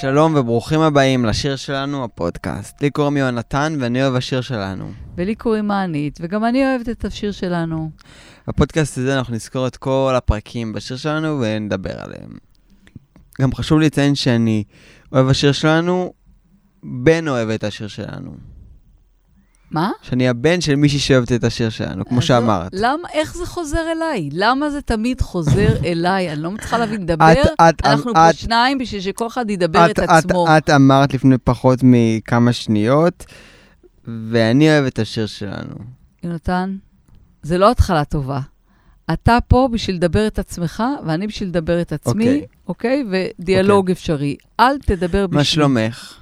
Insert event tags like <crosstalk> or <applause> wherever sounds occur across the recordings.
שלום וברוכים הבאים לשיר שלנו, הפודקאסט. לי קוראים יונתן ואני אוהב השיר שלנו. ולי קוראים מענית, וגם אני אוהבת את השיר שלנו. בפודקאסט הזה אנחנו נזכור את כל הפרקים בשיר שלנו ונדבר עליהם. גם חשוב לציין שאני אוהב השיר שלנו, בן אוהב את השיר שלנו. מה? שאני הבן של מישהי שאוהבת את השיר שלנו, כמו שאמרת. למה, איך זה חוזר אליי? למה זה תמיד חוזר <laughs> אליי? אני לא מצליחה להבין, דבר, אנחנו פה שניים בשביל שכל אחד ידבר את עצמו. את, אמרת לפני פחות מכמה שניות, ואני אוהב את השיר שלנו. יונתן, זה לא התחלה טובה. אתה פה בשביל לדבר את עצמך, ואני בשביל לדבר את עצמי, אוקיי. אוקיי? ודיאלוג אפשרי. אל תדבר בשביל... מה שלומך?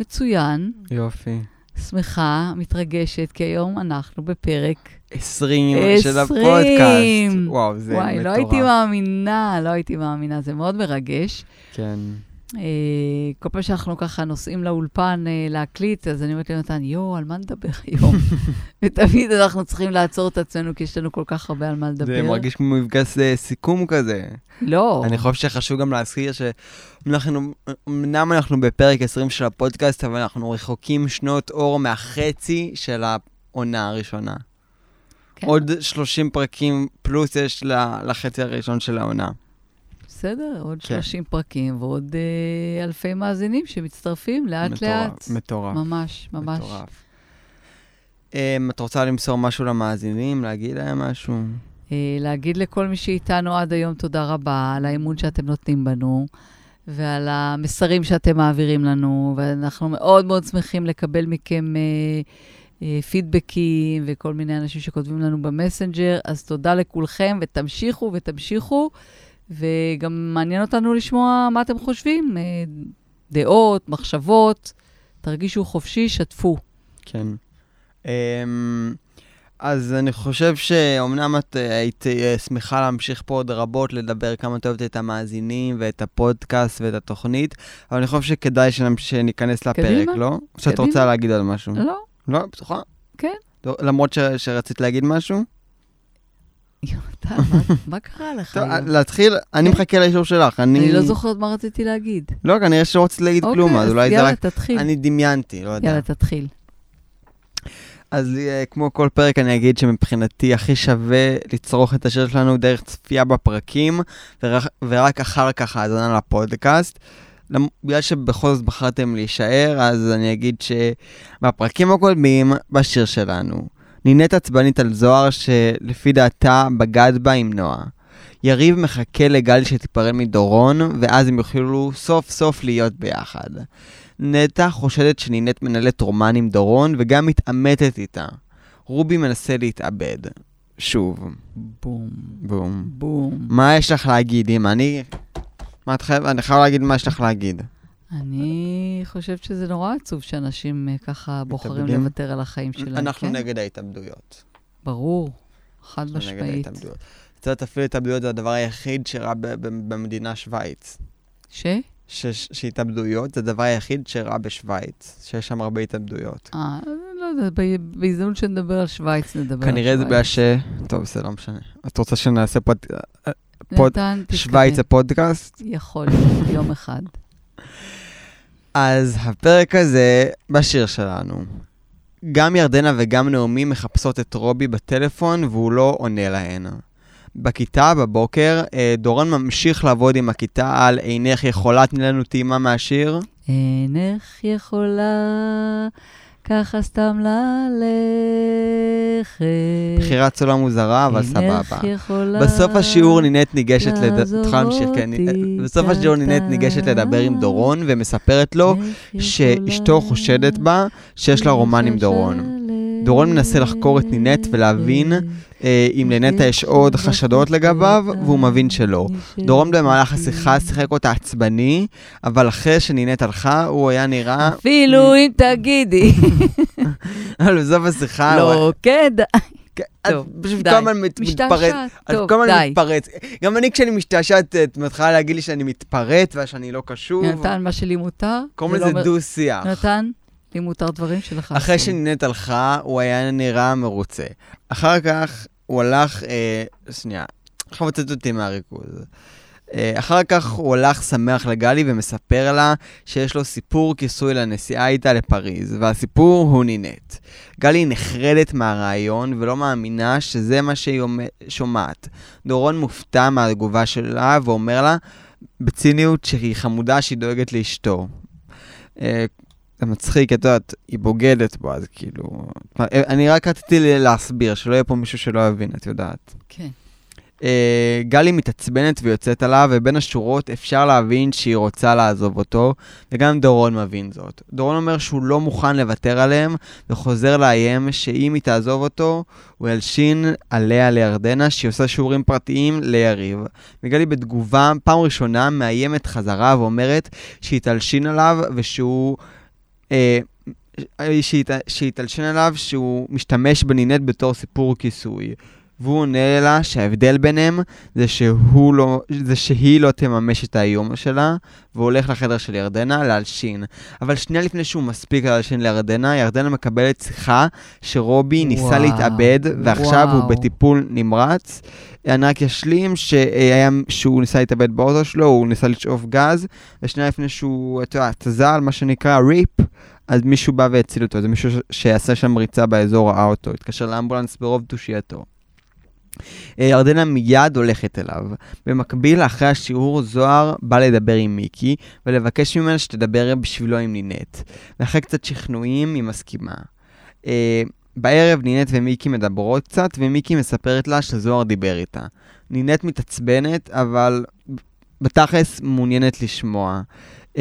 מצוין, יופי. שמחה, מתרגשת, כי היום אנחנו בפרק 20 של עשרים. הפודקאסט. וואו, זה וואי, מטורף. לא הייתי מאמינה, לא הייתי מאמינה, זה מאוד מרגש. כן. אה, כל פעם שאנחנו ככה נוסעים לאולפן אה, להקליט, אז אני אומרת ליונתן, יואו, על מה נדבר <laughs> היום? <laughs> ותמיד אנחנו צריכים לעצור את עצמנו, כי יש לנו כל כך הרבה על מה לדבר. זה מרגיש כמו מפגש סיכום כזה. לא. אני חושב שחשוב גם להזכיר שאנחנו, אמנם אנחנו בפרק 20 של הפודקאסט, אבל אנחנו רחוקים שנות אור מהחצי של העונה הראשונה. כן, עוד 30 פרקים פלוס יש לחצי הראשון של העונה. בסדר, עוד כן. 30 פרקים ועוד אה, אלפי מאזינים שמצטרפים לאט-לאט. מטורף, מטורף. ממש, ממש. מטורף. אמ, את רוצה למסור משהו למאזינים, להגיד להם משהו? אה, להגיד לכל מי שאיתנו עד היום תודה רבה על האמון שאתם נותנים בנו ועל המסרים שאתם מעבירים לנו, ואנחנו מאוד מאוד שמחים לקבל מכם אה, אה, פידבקים וכל מיני אנשים שכותבים לנו במסנג'ר, אז תודה לכולכם ותמשיכו ותמשיכו, וגם מעניין אותנו לשמוע מה אתם חושבים, אה, דעות, מחשבות, תרגישו חופשי, שתפו. כן. אמ, אז אני חושב שאומנם את אה, היית אה, שמחה להמשיך פה עוד רבות, לדבר כמה את אוהבת את המאזינים ואת הפודקאסט ואת התוכנית, אבל אני חושב שכדאי שניכנס לפרק, קדימה. לא? או שאת קדימה. רוצה להגיד על משהו? לא? לא, בטוחה? כן. לא, למרות ש- שרצית להגיד משהו? יונתן, <laughs> מה- קרה לך טוב, היום? להתחיל, אני כן. מחכה לאישור שלך. אני... אני לא זוכרת מה רציתי להגיד. לא, כנראה שלא רציתי להגיד כלום, אז אולי זה יאללה, רק... תתחיל. אני דמיינתי, לא יודע. יאללה, תתחיל. אז אה, כמו כל פרק אני אגיד שמבחינתי הכי שווה לצרוך את השיר שלנו דרך צפייה בפרקים, ורק, אחר כך האזנה לפודקאסט. בגלל שבכל זאת בחרתם להישאר, אז אני אגיד שבפרקים הקודמים, בשיר שלנו, נינט עצבנית על זוהר שלפי דעתה בגד בה עם נועה. יריב מחכה לגל שתיפרד מדורון, ואז הם יוכלו סוף סוף להיות ביחד. נטע חושדת שנינט מנהלת רומן עם דורון וגם מתעמתת איתה. רובי מנסה להתאבד. שוב. בום, בום. בום. מה יש לך להגיד, אמא? אני... מה את חייבת? אני חייב להגיד מה יש לך להגיד. אני חושבת שזה נורא עצוב שאנשים אה, ככה בוחרים? לוותר על החיים שלהם. אנחנו כן? נגד ההתאבדויות. ברור, חד אנחנו נגד משמעית. ההתאבדויות. את יודעת, אפילו התאבדויות זה הדבר היחיד שרע במדינה שווייץ. ש? ש- שהתאבדויות זה הדבר היחיד שרע בשווייץ, שיש שם הרבה התאבדויות. אה, לא יודע, בהזדמנות שנדבר על שווייץ, נדבר על כנראה זה שווייץ. בגלל ש... טוב, בסדר, לא משנה. את רוצה שנעשה פוד... נתן, תתקדם. שווייץ הפודקאסט? יכול יום אחד. <laughs> אז הפרק הזה בשיר שלנו. גם ירדנה וגם נעמי מחפשות את רובי בטלפון והוא לא עונה להן. בכיתה בבוקר, אה, דורון ממשיך לעבוד עם הכיתה על אינך יכולה, תני לנו טעימה מהשיר. אינך יכולה ככה סתם ללכת. בחירת סולם מוזרה, אבל סבבה. בסוף השיעור נינט ניגשת יכולה להמשיך, כן. בסוף השיעור נינט. ניגשת לדבר עם דורון ומספרת לו שאשתו חושדת בה שיש לה רומן עם דורון. דורון מנסה לחקור את נינט ולהבין אה, אם לנטע יש עוד חשדות לגביו, והוא מבין שלא. דורון במהלך השיחה שיחק אותה עצבני, אבל אחרי שנינט הלכה, הוא היה נראה... אפילו אם תגידי, <laughs> אבל בסוף השיחה... לא כדאי. כן, טוב, פשוט די. כל הזמן מתפרץ. טוב, כל הזמן די. מתפרץ. גם אני כשאני משתעשעת, את מתחילה להגיד לי שאני מתפרץ ושאני לא קשוב. נתן, מה שלי מותר? קוראים זה לא לזה אומר- דו-שיח. נתן, לי מותר דברים שלך אחרי. שנינט הלכה, הוא היה נראה מרוצה. אחר כך הוא הלך, אה, שנייה, עכשיו הוצאת אותי מהריכוז. אה, אחר כך הוא הולך שמח לגלי ומספר לה שיש לו סיפור כיסוי לנסיעה איתה לפריז, והסיפור הוא נינט. גלי נחרדת מהרעיון ולא מאמינה שזה מה שהיא שומעת. דורון מופתע מהתגובה שלה ואומר לה בציניות שהיא חמודה שהיא דואגת לאשתו. אה, זה מצחיק, את יודעת, היא בוגדת בו, אז כאילו... אני רק רציתי להסביר, שלא יהיה פה מישהו שלא יבין, את יודעת. כן. אה, גלי מתעצבנת ויוצאת עליו, ובין השורות אפשר להבין שהיא רוצה לעזוב אותו, וגם דורון מבין זאת. דורון אומר שהוא לא מוכן לוותר עליהם, וחוזר לאיים שאם היא תעזוב אותו, הוא ילשין עליה לירדנה, שהיא עושה שיעורים פרטיים ליריב. וגלי בתגובה, פעם ראשונה, מאיימת חזרה ואומרת שהיא תלשין עליו, ושהוא... אה, שהיא תלשין עליו שהוא משתמש בנינט בתור סיפור כיסוי. והוא עונה לה שההבדל ביניהם זה, שהוא לא, זה שהיא לא תממש את האיום שלה, והוא הולך לחדר של ירדנה להלשין. אבל שנייה לפני שהוא מספיק להלשין לירדנה, ירדנה מקבלת שיחה שרובי וואו, ניסה להתאבד, ועכשיו וואו. הוא בטיפול נמרץ. אני רק אשלים שהיה, שהוא ניסה להתאבד באוטו שלו, הוא ניסה לשאוף גז, ושנייה לפני שהוא, אתה יודע, תזל, מה שנקרא ריפ, אז מישהו בא והציל אותו, זה מישהו שיעשה שם ריצה באזור ראה אותו, התקשר לאמבולנס ברוב תושייתו. אה, ירדנה מיד הולכת אליו. במקביל, אחרי השיעור, זוהר בא לדבר עם מיקי, ולבקש ממנה שתדבר בשבילו עם נינט. ואחרי קצת שכנועים, היא מסכימה. Uh, בערב נינט ומיקי מדברות קצת, ומיקי מספרת לה שזוהר דיבר איתה. נינט מתעצבנת, אבל בתכלס מעוניינת לשמוע. Uh,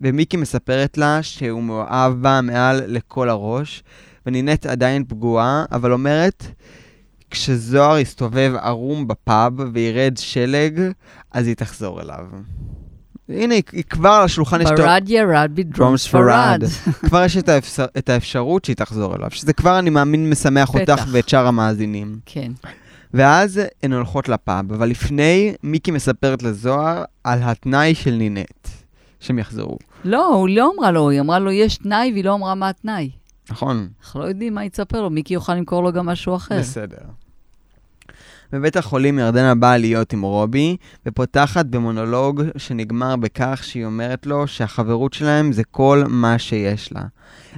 ומיקי מספרת לה שהוא מאוהב בה מעל לכל הראש, ונינט עדיין פגועה, אבל אומרת כשזוהר יסתובב ערום בפאב וירד שלג, אז היא תחזור אליו. הנה, היא כבר על השולחן יש... ברד ירד בדרום ספרד. <laughs> כבר יש את, האפשר, את האפשרות שהיא תחזור אליו, שזה כבר, אני מאמין, משמח אותך ואת שאר המאזינים. כן. ואז הן הולכות לפאב, אבל לפני, מיקי מספרת לזוהר על התנאי של נינט, שהם יחזרו. לא, היא לא אמרה לו, היא אמרה לו, יש תנאי, והיא לא אמרה מה התנאי. נכון. אנחנו לא יודעים מה היא תספר לו, מיקי יוכל למכור לו גם משהו אחר. בסדר. בבית החולים ירדנה באה להיות עם רובי, ופותחת במונולוג שנגמר בכך שהיא אומרת לו שהחברות שלהם זה כל מה שיש לה.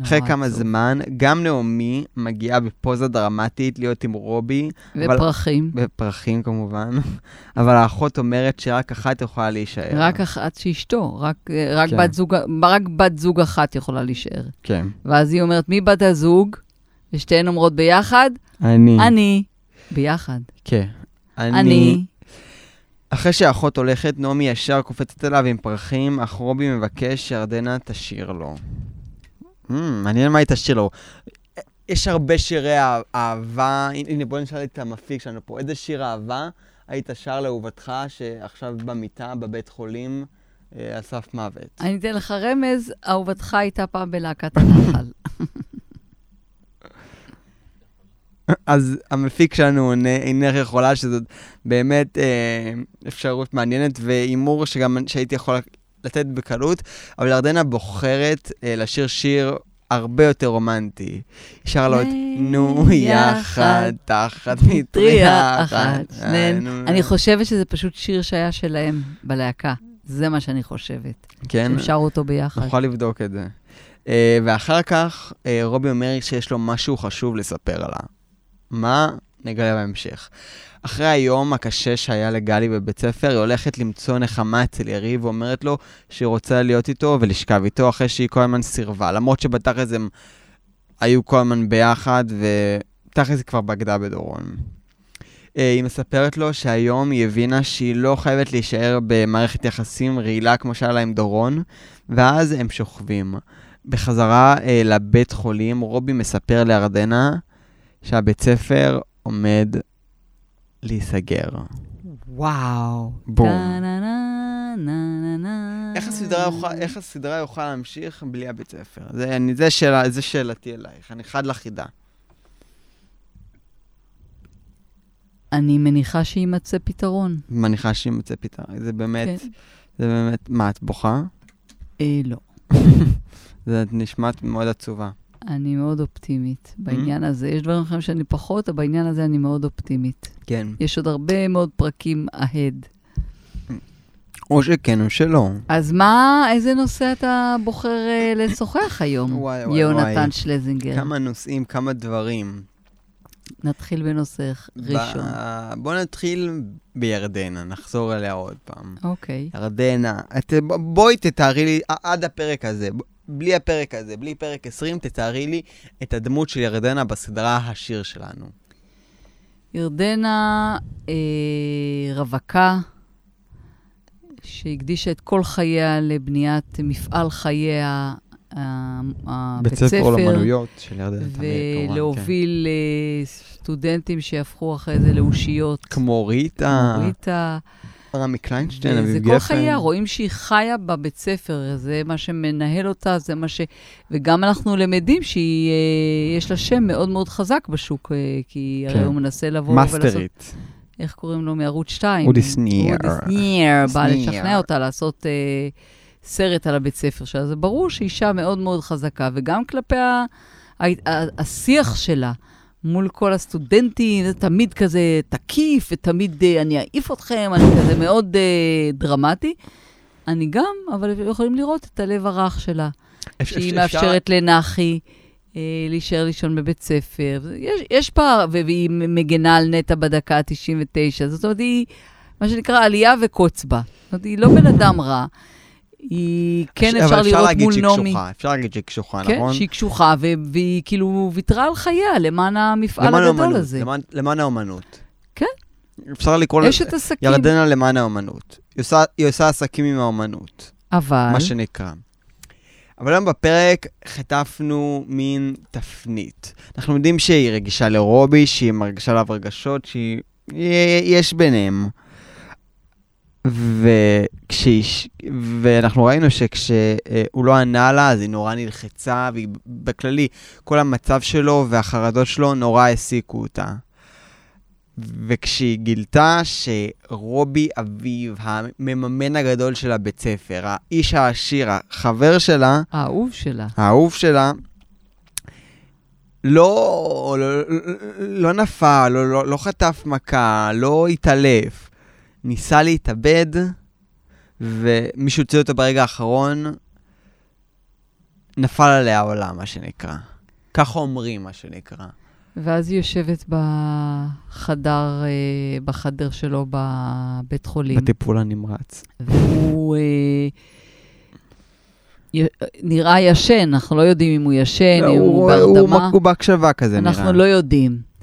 אחרי כמה טוב. זמן, גם נעמי מגיעה בפוזה דרמטית להיות עם רובי. ופרחים. אבל... ופרחים כמובן. <laughs> אבל האחות אומרת שרק אחת יכולה להישאר. רק אחת שאשתו, רק, רק, כן. בת זוג, רק בת זוג אחת יכולה להישאר. כן. ואז היא אומרת, מי בת הזוג? ושתיהן אומרות ביחד? אני. אני. ביחד. כן. אני... אני... אחרי שהאחות הולכת, נעמי ישר קופצת אליו עם פרחים, אך רובי מבקש שירדנה תשאיר לו. Mm, מעניין מה היא תשאיר לו. יש הרבה שירי אהבה, הנה בוא נשאל את המפיק שלנו פה, איזה שיר אהבה היית שר לאהובתך שעכשיו במיטה בבית חולים אה, על סף מוות? אני אתן לך רמז, אהובתך הייתה פעם בלהקת הנחל. אז המפיק שלנו אינך יכולה, שזאת באמת אה, אפשרות מעניינת, והימור שגם שהייתי יכול לתת בקלות, אבל ירדנה בוחרת אה, לשיר שיר הרבה יותר רומנטי. שר לו את נו יחד, תחת מטריה אחת. אה, אני חושבת שזה פשוט שיר שהיה שלהם בלהקה. זה מה שאני חושבת. כן? שהם שרו אותו ביחד. נוכל לבדוק את זה. Uh, ואחר כך, uh, רובי אומר שיש לו משהו חשוב לספר עליו. מה? נגלה בהמשך. אחרי היום הקשה שהיה לגלי בבית ספר, היא הולכת למצוא נחמה אצל יריב ואומרת לו שהיא רוצה להיות איתו ולשכב איתו אחרי שהיא כל הזמן סירבה. למרות שבתכלס הם היו כל הזמן ביחד, ותכלס היא כבר בגדה בדורון. אה, היא מספרת לו שהיום היא הבינה שהיא לא חייבת להישאר במערכת יחסים רעילה כמו שהיה לה עם דורון, ואז הם שוכבים. בחזרה אה, לבית חולים, רובי מספר לירדנה שהבית ספר עומד להיסגר. וואו. בום. איך הסדרה, יוכל, איך הסדרה יוכל להמשיך בלי הבית ספר? זה, אני, זה, שאלה, זה שאלתי אלייך, אני חד לחידה. אני מניחה שיימצא פתרון. מניחה שיימצא פתרון. זה באמת, כן. זה באמת, מה, את בוכה? אה, לא. <laughs> זה נשמעת מאוד עצובה. אני מאוד אופטימית mm-hmm. בעניין הזה. יש דברים אחרים שאני פחות, אבל בעניין הזה אני מאוד אופטימית. כן. יש עוד הרבה מאוד פרקים ahead. או שכן או שלא. אז מה, איזה נושא אתה בוחר אה, לשוחח היום, וואי, וואי, יונתן וואי. שלזינגר? כמה נושאים, כמה דברים. נתחיל בנושא ראשון. ב- בוא נתחיל בירדנה, נחזור אליה עוד פעם. אוקיי. ירדנה, את, בואי תתארי לי, עד הפרק הזה, בלי הפרק הזה, בלי פרק 20, תתארי לי את הדמות של ירדנה בסדרה השיר שלנו. ירדנה אה, רווקה, שהקדישה את כל חייה לבניית מפעל חייה, הבית בית ספר ספר, לאמנויות של ירדנה תמיר, כמובן, ולהוביל אה, סטודנטים שיהפכו אחרי זה לאושיות. כן. כמו ריטה, ריטה, רמי קליינשטיין, וזה אביב כל גפן. חייה, רואים שהיא חיה בבית ספר, זה מה שמנהל אותה, זה מה ש... וגם אנחנו למדים שיש לה שם מאוד מאוד חזק בשוק, אה, כי הרי כן. הוא מנסה לבוא ולעשות... מאסטרית. איך קוראים לו מערוץ 2? אודי שניר. אודי שניר, בא. לשכנע אותה לעשות אה, סרט על הבית ספר שלה. זה ברור שהיא אישה מאוד מאוד חזקה, וגם כלפי ה, השיח שלה מול כל הסטודנטים, זה תמיד כזה תקיף, ותמיד אה, אני אעיף אתכם, אני כזה מאוד אה, דרמטי. אני גם, אבל יכולים לראות את הלב הרך שלה, אפשר- שהיא אפשר- מאפשרת לנחי. אה, להישאר לישון בבית ספר. יש, יש פער, והיא מגנה על נטע בדקה ה-99. זאת אומרת, היא, מה שנקרא, עלייה וקוץ בה. זאת אומרת, היא לא בן אדם רע. היא, כן, אבל אפשר לראות מול שהיא נעמי. אפשר להגיד שהיא קשוחה, כן, נכון? שהיא קשוחה, והיא כאילו ויתרה על חייה למען המפעל למען הגדול האומנות, הזה. למען- למען האומנות. כן. אפשר לקרוא לזה אשת עסקים. ירדנה למען האומנות. היא עושה- היא עושה עסקים עם האומנות. אבל, מה שנקרא. אבל היום בפרק חטפנו מין תפנית. אנחנו יודעים שהיא רגישה לרובי, שהיא מרגישה עליו רגשות, שהיא... יש ביניהם. וכשהיא... ואנחנו ראינו שכשהוא לא ענה לה, אז היא נורא נלחצה, והיא בכללי, כל המצב שלו והחרדות שלו נורא העסיקו אותה. וכשהיא גילתה שרובי אביב, המממן הגדול של הבית ספר, האיש העשיר, החבר שלה, האהוב שלה. האהוב שלה, לא, לא, לא נפל, לא, לא, לא חטף מכה, לא התעלף. ניסה להתאבד, ומישהו הוציא אותו ברגע האחרון, נפל עליה העולם, מה שנקרא. ככה אומרים, מה שנקרא. ואז היא יושבת בחדר, אה, בחדר שלו בבית חולים. בטיפול הנמרץ. והוא אה, י- נראה ישן, אנחנו לא יודעים אם הוא ישן, אם הוא בהרדמה. הוא בהקשבה כזה, נראה. אנחנו לא יודעים.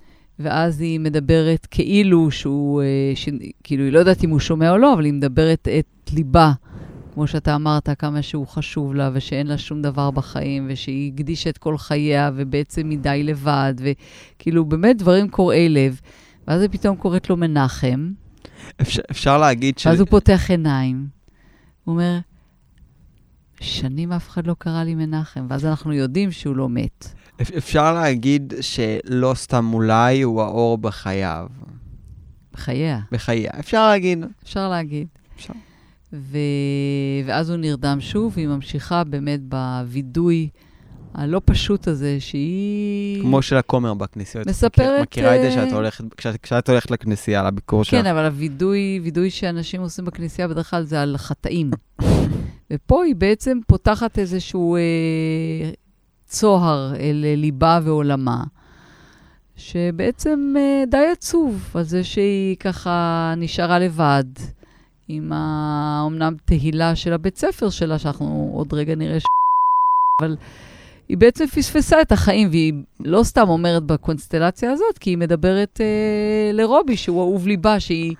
ואז היא מדברת כאילו שהוא, אה, ש... כאילו, היא לא יודעת אם הוא שומע או לא, אבל היא מדברת את ליבה, כמו שאתה אמרת, כמה שהוא חשוב לה, ושאין לה שום דבר בחיים, ושהיא הקדישה את כל חייה, ובעצם היא די לבד, וכאילו, באמת דברים קורעי לב. ואז היא פתאום קוראת לו מנחם, אפשר, אפשר להגיד ש... ואז הוא פותח עיניים. הוא אומר, שנים אף אחד לא קרא לי מנחם, ואז אנחנו יודעים שהוא לא מת. אפ- אפשר להגיד שלא סתם אולי הוא האור בחייו. בחייה. בחייה. אפשר להגיד. אפשר להגיד. אפשר. ו... ואז הוא נרדם שוב, והיא ממשיכה באמת בווידוי הלא פשוט הזה, שהיא... כמו של הכומר בכנסיות. מספרת, מכירה את זה אה, שאת הולכת, כשאת, כשאת הולכת לכנסייה, לביקור שלך? כן, אבל הווידוי, וידוי שאנשים עושים בכנסייה בדרך כלל זה על חטאים. <laughs> ופה היא בעצם פותחת איזשהו אה, צוהר אל ליבה ועולמה, שבעצם אה, די עצוב על זה שהיא ככה נשארה לבד, עם האומנם תהילה של הבית ספר שלה, שאנחנו עוד רגע נראה ש... אבל היא בעצם פספסה את החיים, והיא לא סתם אומרת בקונסטלציה הזאת, כי היא מדברת אה, לרובי, שהוא אהוב ליבה, שהיא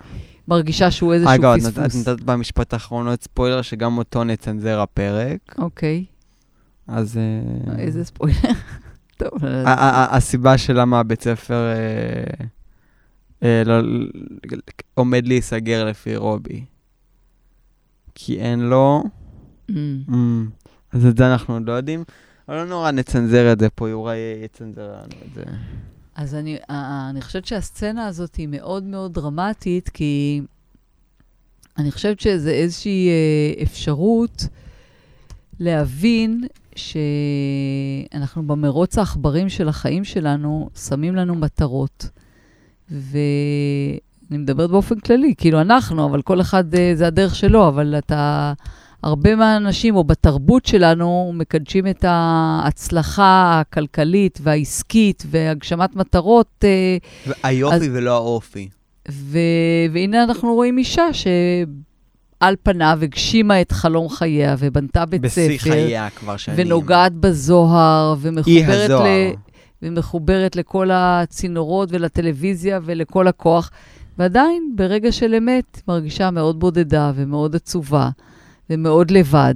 מרגישה שהוא איזשהו אגב, פספוס. נת- את נתת במשפט האחרון עוד ספוילר שגם אותו נצנזר הפרק, אוקיי, אז... אה, איזה ספוילר. <laughs> טוב, הסיבה של למה הבית ספר אה, אה, לא- עומד להיסגר לפי רובי. כי אין לו... אמ, אמ, אז את זה אנחנו עוד לא יודעים. אבל לא נורא, נצנזר את זה פה, יוראי יצנזר לנו את זה. אז אני, אני חושבת שהסצנה הזאת היא מאוד מאוד דרמטית, כי אני חושבת שזה איזושהי אפשרות להבין שאנחנו במרוץ העכברים של החיים שלנו, שמים לנו מטרות. אני מדברת באופן כללי, כאילו אנחנו, אבל כל אחד אה, זה הדרך שלו, אבל אתה... הרבה מהאנשים, או בתרבות שלנו, מקדשים את ההצלחה הכלכלית והעסקית והגשמת מטרות. אה, היופי אז, ולא האופי. ו... והנה אנחנו רואים אישה ש... על פניו הגשימה את חלום חייה ובנתה בית ספר. בשיא חייה כבר שנים. ונוגעת בזוהר, ומחוברת, ל... ומחוברת לכל הצינורות ולטלוויזיה ולכל הכוח. ועדיין, ברגע של אמת, מרגישה מאוד בודדה ומאוד עצובה ומאוד לבד.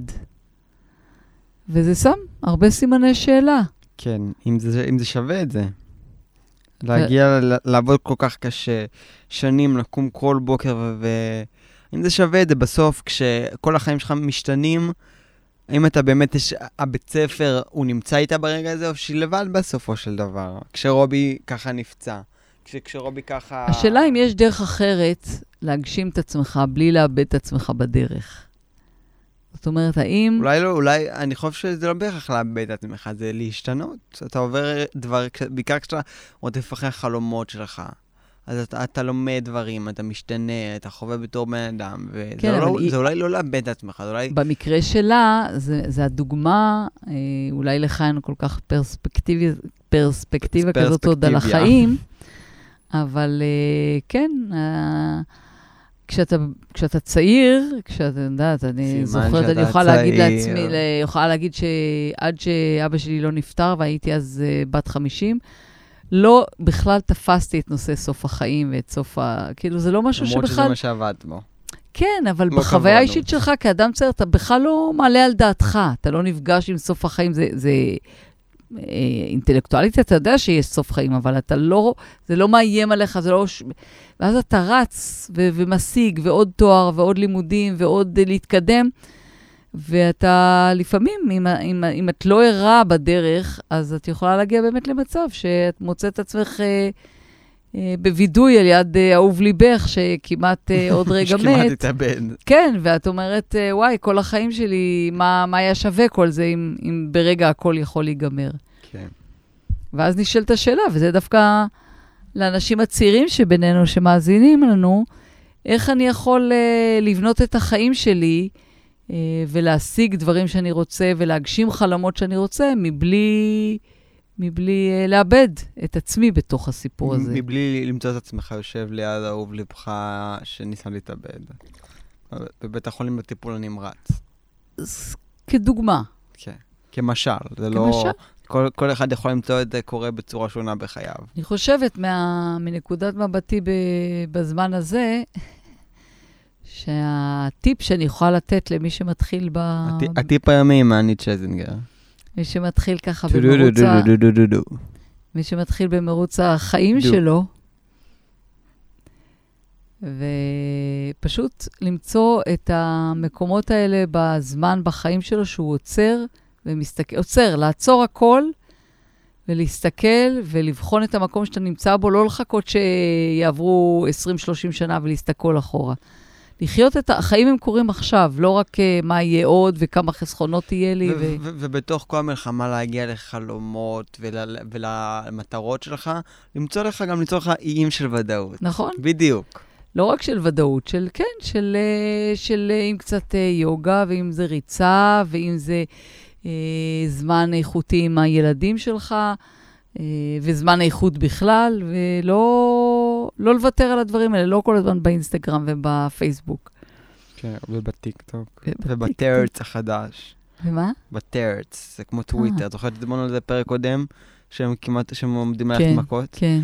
וזה שם הרבה סימני שאלה. כן, אם זה, אם זה שווה את זה. להגיע, ו... לעבוד כל כך קשה, שנים, לקום כל בוקר, ו... אם זה שווה את זה בסוף, כשכל החיים שלך משתנים, האם אתה באמת, יש, הבית ספר, הוא נמצא איתה ברגע הזה, או שהיא לבד בסופו של דבר? כשרובי ככה נפצע. כש, כשרובי ככה... השאלה אם יש דרך אחרת להגשים את עצמך בלי לאבד את עצמך בדרך. זאת אומרת, האם... אולי לא, אולי, אני חושב שזה לא בהכרח לאבד את עצמך, זה להשתנות. אתה עובר דבר, בעיקר כשאתה רודף אחרי החלומות שלך. אז אתה, אתה לומד דברים, אתה משתנה, אתה חווה בתור בן אדם, וזה כן, לא, היא... אולי לא לאבד את עצמך, זה אולי... במקרה שלה, זה, זה הדוגמה, אה, אולי לך אין כל כך פרספקטיבי, פרספקטיבה כזאת עוד על החיים, אבל אה, כן, אה, כשאתה, כשאתה צעיר, כשאתה יודעת, אני זוכרת, אני יכולה להגיד לעצמי, יכולה להגיד שעד שאבא שלי לא נפטר, והייתי אז uh, בת 50, לא בכלל תפסתי את נושא סוף החיים ואת סוף ה... כאילו, זה לא משהו שבכלל... למרות שזה מה שעבדת בו. כן, אבל לא בחוויה האישית שלך כאדם צעיר, אתה בכלל לא מעלה על דעתך, אתה לא נפגש עם סוף החיים, זה... זה... אה, אינטלקטואלית אתה יודע שיש סוף חיים, אבל אתה לא, זה לא מאיים עליך, זה לא... ואז אתה רץ ו- ומשיג, ועוד תואר, ועוד לימודים, ועוד להתקדם. ואתה לפעמים, אם, אם, אם את לא ערה בדרך, אז את יכולה להגיע באמת למצב שאת מוצאת את עצמך אה, אה, בווידוי על יד אה, אהוב ליבך, שכמעט אה, <laughs> עוד רגע מת. שכמעט התאבד. כן, ואת אומרת, אה, וואי, כל החיים שלי, מה, מה היה שווה כל זה אם, אם ברגע הכל יכול להיגמר? כן. ואז נשאלת השאלה, וזה דווקא לאנשים הצעירים שבינינו, שמאזינים לנו, איך אני יכול אה, לבנות את החיים שלי, ולהשיג דברים שאני רוצה ולהגשים חלומות שאני רוצה, מבלי, מבלי uh, לאבד את עצמי בתוך הסיפור הזה. מבלי למצוא את עצמך יושב ליד אהוב לבך שניסה להתאבד. בבית החולים בטיפול הנמרץ. כדוגמה. כן, כמשל. זה לא... כמשל? כל, כל אחד יכול למצוא את זה קורה בצורה שונה בחייו. אני חושבת, מה, מנקודת מבטי ב, בזמן הזה, שהטיפ שאני יכולה לתת למי שמתחיל ב... הטיפ היומי עם הנית שזינגר. מי שמתחיל ככה במרוץ ה... מי שמתחיל במרוץ החיים שלו, ופשוט למצוא את המקומות האלה בזמן בחיים שלו שהוא עוצר ומסתכל, עוצר, לעצור הכל ולהסתכל ולבחון את המקום שאתה נמצא בו, לא לחכות שיעברו 20-30 שנה ולהסתכל אחורה. לחיות את החיים הם קורים עכשיו, לא רק uh, מה יהיה עוד וכמה חסכונות יהיה לי. ו- ו- ובתוך כל המלחמה להגיע לחלומות ול- ולמטרות שלך, למצוא לך גם ליצור לך איים של ודאות. נכון. בדיוק. לא רק של ודאות, של כן, של, uh, של uh, עם קצת יוגה, ואם זה ריצה, ואם זה uh, זמן איכותי עם הילדים שלך. אה, וזמן איכות בכלל, ולא לא לוותר על הדברים האלה, לא כל הזמן באינסטגרם ובפייסבוק. כן, ובטיקטוק, וב-Threads החדש. ומה? ב-Threads, זה כמו טוויטר. את זוכרת, דיברנו על זה פרק קודם, שהם כמעט, שהם עומדים ללכת כן, מכות? כן.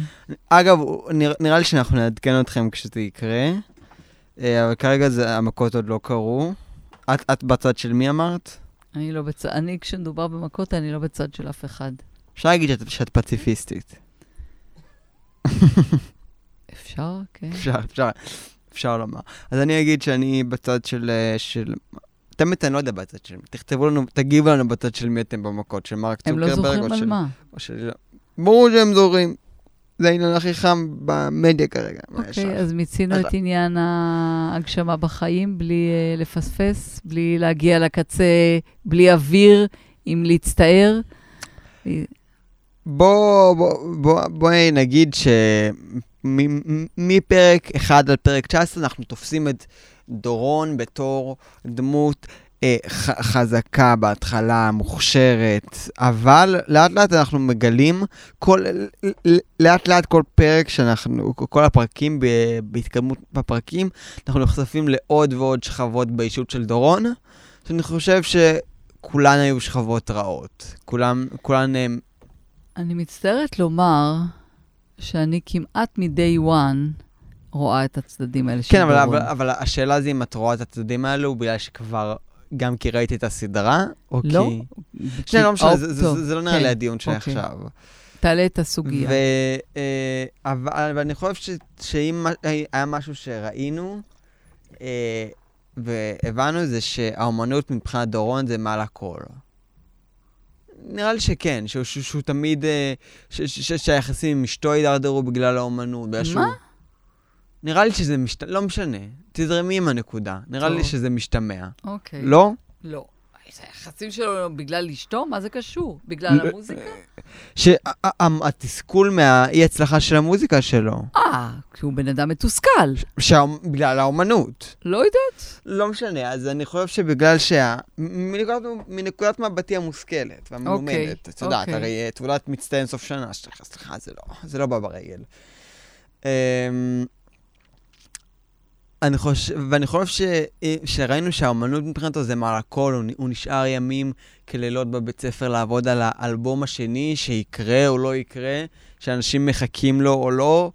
אגב, נראה לי שאנחנו נעדכן אתכם כשזה יקרה, אה, אבל כרגע המכות עוד לא קרו. את בצד של מי אמרת? אני לא בצד, אני כשמדובר במכות, אני לא בצד של אף אחד. אפשר להגיד שאת, שאת פציפיסטית. <laughs> אפשר, כן. אפשר, אפשר, אפשר לומר. אז אני אגיד שאני בצד של... אה, של... תמיד אני לא יודע בצד של מי. תכתבו לנו, תגיבו לנו בצד של מי אתם במכות, של מרק צוקרברג. הם לא זוכרים על מה. של... ברור שהם זוכרים. זה העניין הכי חם במדיה כרגע. אוקיי, אז מיצינו את עניין ההגשמה בחיים בלי uh, לפספס, בלי להגיע לקצה, בלי אוויר, עם להצטער. בוא, בוא, בוא, בואי נגיד מפרק 1 עד פרק 19 אנחנו תופסים את דורון בתור דמות אה, ח- חזקה בהתחלה, מוכשרת, אבל לאט לאט אנחנו מגלים, כל, לאט לאט כל פרק שאנחנו, כל הפרקים, בהתקדמות בפרקים, אנחנו נחשפים לעוד ועוד שכבות באישות של דורון, שאני חושב שכולן היו שכבות רעות. כולן, כולן הם... אני מצטערת לומר שאני כמעט מ-day one רואה את הצדדים האלה של כן. כן, אבל, אבל השאלה זה אם את רואה את הצדדים האלו בגלל שכבר גם כי ראיתי את הסדרה, או לא, כי... כי... לא, לא משנה, זה, זה, זה לא נראה כן. לי הדיון שלי אוקיי. עכשיו. תעלה את הסוגיה. ו, אה, אבל אני חושב ש, שאם היה משהו שראינו, אה, והבנו זה שהאומנות מבחינת דורון זה מעל הכל. נראה לי שכן, שהוא, שהוא, שהוא תמיד, אה, שהיחסים עם אשתו הידרדרו בגלל האומנות. מה? שהוא... נראה לי שזה משתמע, לא משנה, תזרמי עם הנקודה. נראה טוב. לי שזה משתמע. אוקיי. לא? לא. היחסים שלו בגלל אשתו? מה זה קשור? בגלל המוזיקה? שהתסכול מהאי-הצלחה של המוזיקה שלו. אה, כשהוא בן אדם מתוסכל. בגלל האומנות. לא יודעת. לא משנה, אז אני חושב שבגלל שה... מנקודת מבטי המושכלת והמלומדת, אוקיי, את יודעת, אוקיי. הרי תעודת מצטיין סוף שנה, סליחה, זה לא, זה לא בא ברגל. אני חושב, ואני חושב ש, שראינו שהאומנות מבחינתו זה מעל הכל, הוא, הוא נשאר ימים כלילות בבית ספר לעבוד על האלבום השני, שיקרה או לא יקרה, שאנשים מחכים לו או לא,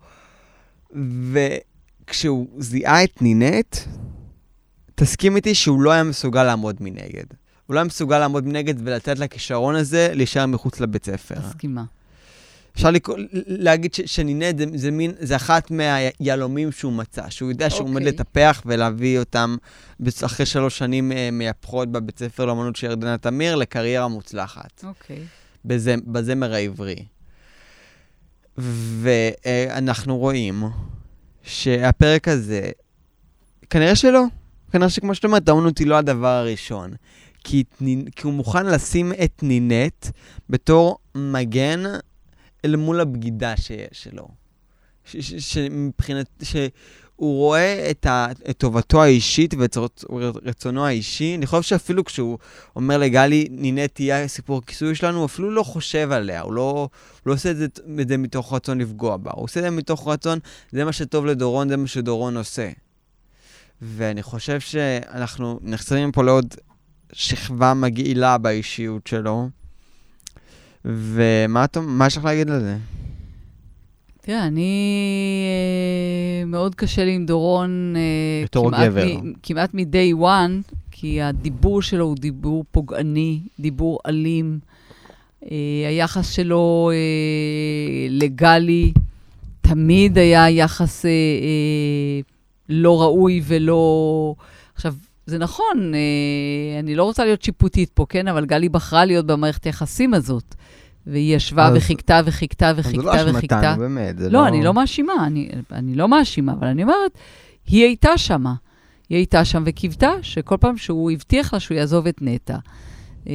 וכשהוא זיהה את נינט, תסכים איתי שהוא לא היה מסוגל לעמוד מנגד. הוא לא היה מסוגל לעמוד מנגד ולתת לכישרון הזה להישאר מחוץ לבית ספר. מסכימה. אפשר לקרוא, להגיד ש, שנינט זה, זה, מין, זה אחת מהיהלומים שהוא מצא, שהוא יודע שהוא עומד אוקיי. לטפח ולהביא אותם אחרי שלוש שנים אה, מייפחות בבית ספר לאמנות של ירדנה תמיר לקריירה מוצלחת. אוקיי. בזה, בזמר העברי. ואנחנו רואים שהפרק הזה, כנראה שלא. כנראה שכמו שאת אומרת, האמנות היא לא הדבר הראשון. כי, כי הוא מוכן לשים את נינט בתור מגן אל מול הבגידה שיש שלו. שמבחינת, שהוא רואה את, ה, את טובתו האישית ואת רצונו האישי. אני חושב שאפילו כשהוא אומר לגלי, נינה תהיה הסיפור הכיסוי שלנו, הוא אפילו לא חושב עליה, הוא לא, הוא לא עושה את זה, את זה מתוך רצון לפגוע בה. הוא עושה את זה מתוך רצון, זה מה שטוב לדורון, זה מה שדורון עושה. ואני חושב שאנחנו נחזרים פה לעוד שכבה מגעילה באישיות שלו. ומה יש לך להגיד על זה? תראה, אני... אה, מאוד קשה לי עם דורון... אה, בתור גבר. כמעט מ-day one, כי הדיבור שלו הוא דיבור פוגעני, דיבור אלים. אה, היחס שלו לגלי תמיד היה יחס לא ראוי ולא... עכשיו, זה נכון, אני לא רוצה להיות שיפוטית פה, כן? אבל גלי בחרה להיות במערכת היחסים הזאת. והיא ישבה וחיכתה וחיכתה וחיכתה וחיכתה. זה לא אשמתנו, באמת. לא, לא, אני לא מאשימה, אני, אני לא מאשימה, אבל אני אומרת, היא הייתה שמה. היא הייתה שם וקיוותה שכל פעם שהוא הבטיח לה שהוא יעזוב את נטע. אה,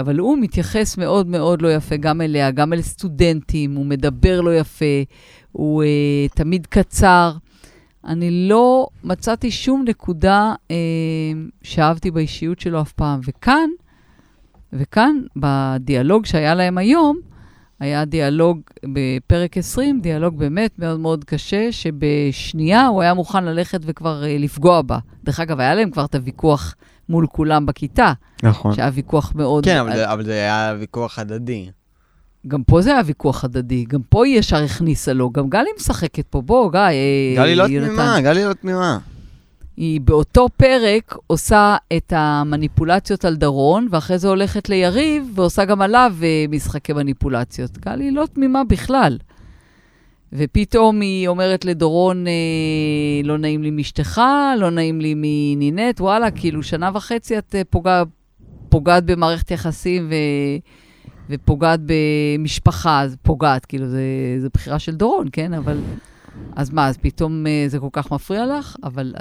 אבל הוא מתייחס מאוד מאוד לא יפה גם אליה, גם אל סטודנטים, הוא מדבר לא יפה, הוא uh, תמיד קצר. אני לא מצאתי שום נקודה uh, שאהבתי באישיות שלו אף פעם. וכאן, וכאן, בדיאלוג שהיה להם היום, היה דיאלוג בפרק 20, דיאלוג באמת מאוד מאוד קשה, שבשנייה הוא היה מוכן ללכת וכבר uh, לפגוע בה. דרך אגב, היה להם כבר את הוויכוח מול כולם בכיתה. נכון. שהיה ויכוח מאוד... כן, אבל, על... אבל זה היה ויכוח הדדי. גם פה זה היה ויכוח הדדי, גם פה היא ישר הכניסה לו, גם גלי משחקת פה, בוא, גיא, אה, גלי לא תמימה, גלי לא תמימה. היא באותו פרק עושה את המניפולציות על דרון, ואחרי זה הולכת ליריב ועושה גם עליו אה, משחקי מניפולציות. גלי לא תמימה בכלל. ופתאום היא אומרת לדורון, אה, לא נעים לי מאשתך, לא נעים לי מנינט, וואלה, כאילו שנה וחצי את אה, פוגע, פוגעת במערכת יחסים ו, ופוגעת במשפחה, אז פוגעת, כאילו, זו בחירה של דורון, כן? אבל... אז מה, אז פתאום אה, זה כל כך מפריע לך? אבל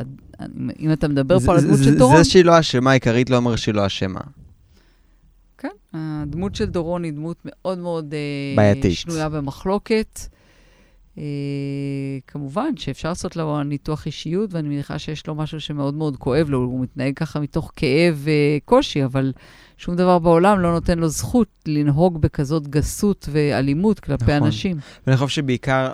אם אתה מדבר פה על הדמות של דורון... זה שהיא לא אשמה עיקרית לא אומר שהיא לא אשמה. כן, הדמות של דורון היא דמות מאוד מאוד... בעייתית. שנויה במחלוקת. אה, כמובן שאפשר לעשות לו ניתוח אישיות, ואני מניחה שיש לו משהו שמאוד מאוד כואב לו, הוא מתנהג ככה מתוך כאב וקושי, אבל שום דבר בעולם לא נותן לו זכות לנהוג בכזאת גסות ואלימות כלפי נכון. אנשים. ואני חושב שבעיקר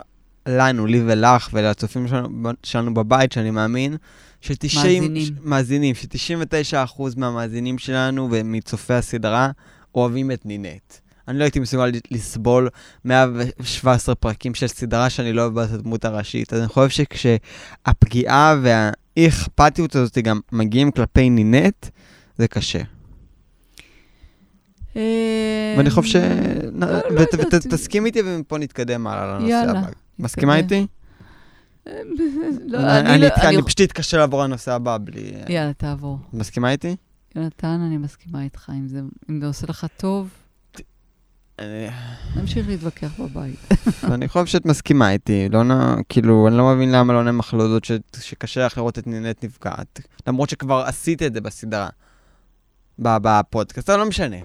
לנו, לי ולך, ולצופים שלנו, שלנו בבית, שאני מאמין, ש-90... מאזינים. מאזינים, ש-99% מהמאזינים שלנו ומצופי הסדרה אוהבים את נינט. אני לא הייתי מסוגל לסבול 117 פרקים של סדרה שאני לא אוהב את הדמות הראשית. אז אני חושב שכשהפגיעה והאי-אכפתיות הזאת גם מגיעים כלפי נינט, זה קשה. ואני חושב ש... לא ות- יודעת. ות- תסכים איתי ומפה נתקדם הלאה לנושא הבא. מסכימה. איתי? <laughs> לא, אני לא- פשוט אתקשה לעבור לנושא הבא בלי... יאללה, תעבור. מסכימה איתי? יונתן, אני מסכימה איתך. אם זה, עושה לך טוב, אני- נמשיך להתווכח בבית. <laughs> אני חושב שאת מסכימה איתי, לא נ... כאילו, אני לא מבין למה לא להודות ש... שקשה לך לראות את נינט נפגעת, למרות שכבר עשית את זה בסדרה, בפודקאסט, אבל לא משנה.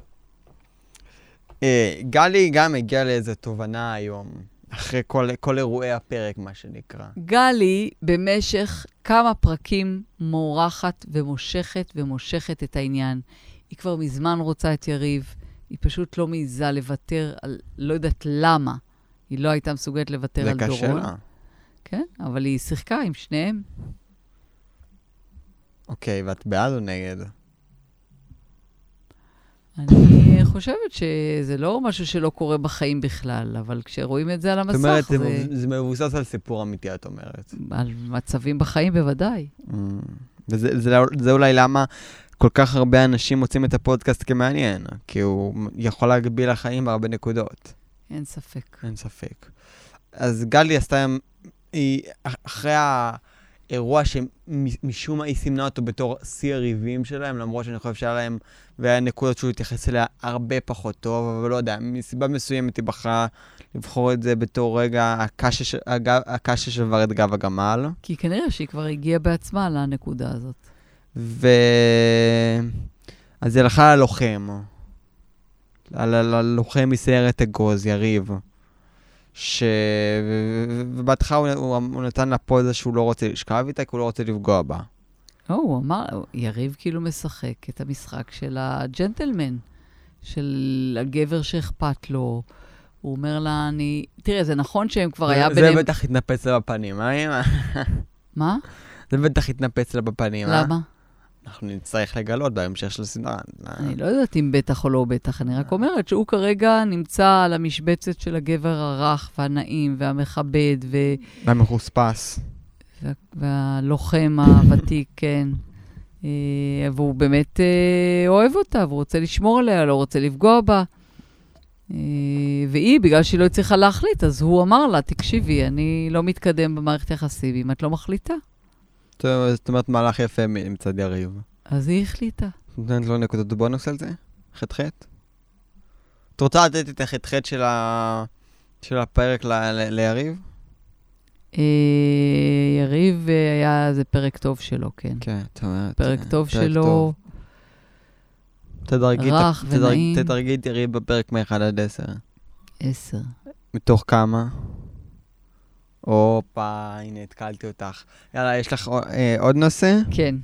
אה, גלי גם הגיעה לאיזו תובנה היום, אחרי כל, כל אירועי הפרק, מה שנקרא. גלי, במשך כמה פרקים מורחת ומושכת ומושכת את העניין. היא כבר מזמן רוצה את יריב, היא פשוט לא מעיזה לוותר על, לא יודעת למה. היא לא הייתה מסוגלת לוותר זה על קשה דורון. לה. כן, אבל היא שיחקה עם שניהם. אוקיי, ואת בעד או נגד? אני חושבת שזה לא משהו שלא קורה בחיים בכלל, אבל כשרואים את זה על זאת המסך, אומרת, זה, זה מבו- זה מבוסס על סיפור אמיתי, את אומרת. על מצבים בחיים בוודאי. Mm. וזה זה, זה אולי למה כל כך הרבה אנשים מוצאים את הפודקאסט כמעניין, כי הוא יכול להגביל החיים בהרבה נקודות, אין ספק. אין ספק. אז גלי עשתה, היא, אחרי האירוע שמשום מה היא סימנה אותו בתור שיא הריבים שלהם, למרות שאני חושב שהיה להם, והיה נקודות שהוא התייחס אליה הרבה פחות טוב, אבל לא יודע, מסיבה מסוימת היא בחרה לבחור את זה בתור רגע הקש ששבר את גב הגמל. כי כנראה שהיא כבר הגיעה בעצמה לנקודה הזאת. ו... אז היא הלכה ללוחם, על- הלוחם מסיירת אגוז, יריב, ש... ובהתחלה הוא, הוא, הוא נתן לה פוזה שהוא לא רוצה לשכב איתה, כי הוא לא רוצה לפגוע בה. לא, הוא אמר, יריב כאילו משחק את המשחק של הג'נטלמן, של הגבר שאכפת לו. הוא אומר לה, אני... תראה, זה נכון שהם כבר היה זה ביניהם... בטח התנפץ לה בפנים, אה, אמא? מה? זה בטח התנפץ לה בפנים, אה? למה? אנחנו נצטרך לגלות בהמשך של הסדרה. אני לא יודעת אם בטח או לא בטח, אני רק אומרת שהוא כרגע נמצא על המשבצת של הגבר הרך והנעים והמכבד ו... והמחוספס. וה... והלוחם הוותיק, <coughs> כן. אה, והוא באמת אה, אוהב אותה, והוא רוצה לשמור עליה, לא רוצה לפגוע בה. אה, והיא, בגלל שהיא לא הצליחה להחליט, אז הוא אמר לה, תקשיבי, אני לא מתקדם במערכת יחסים אם את לא מחליטה. זאת אומרת, מהלך יפה מצד יריב. אז היא החליטה. נותנת לו נקודות בונוס על זה? ח"ח? את רוצה לתת את הח"ח של, ה... של הפרק ל... ל... ליריב? אה, יריב אה, היה, זה פרק טוב שלו, כן. כן, את אומרת. פרק אה, טוב שלו. תדרגי, רך ונעים. תדרגי את יריב בפרק מ-1 עד 10. עשר. מתוך כמה? הופה, הנה, התקלתי אותך. יאללה, יש לך אה, עוד נושא? כן.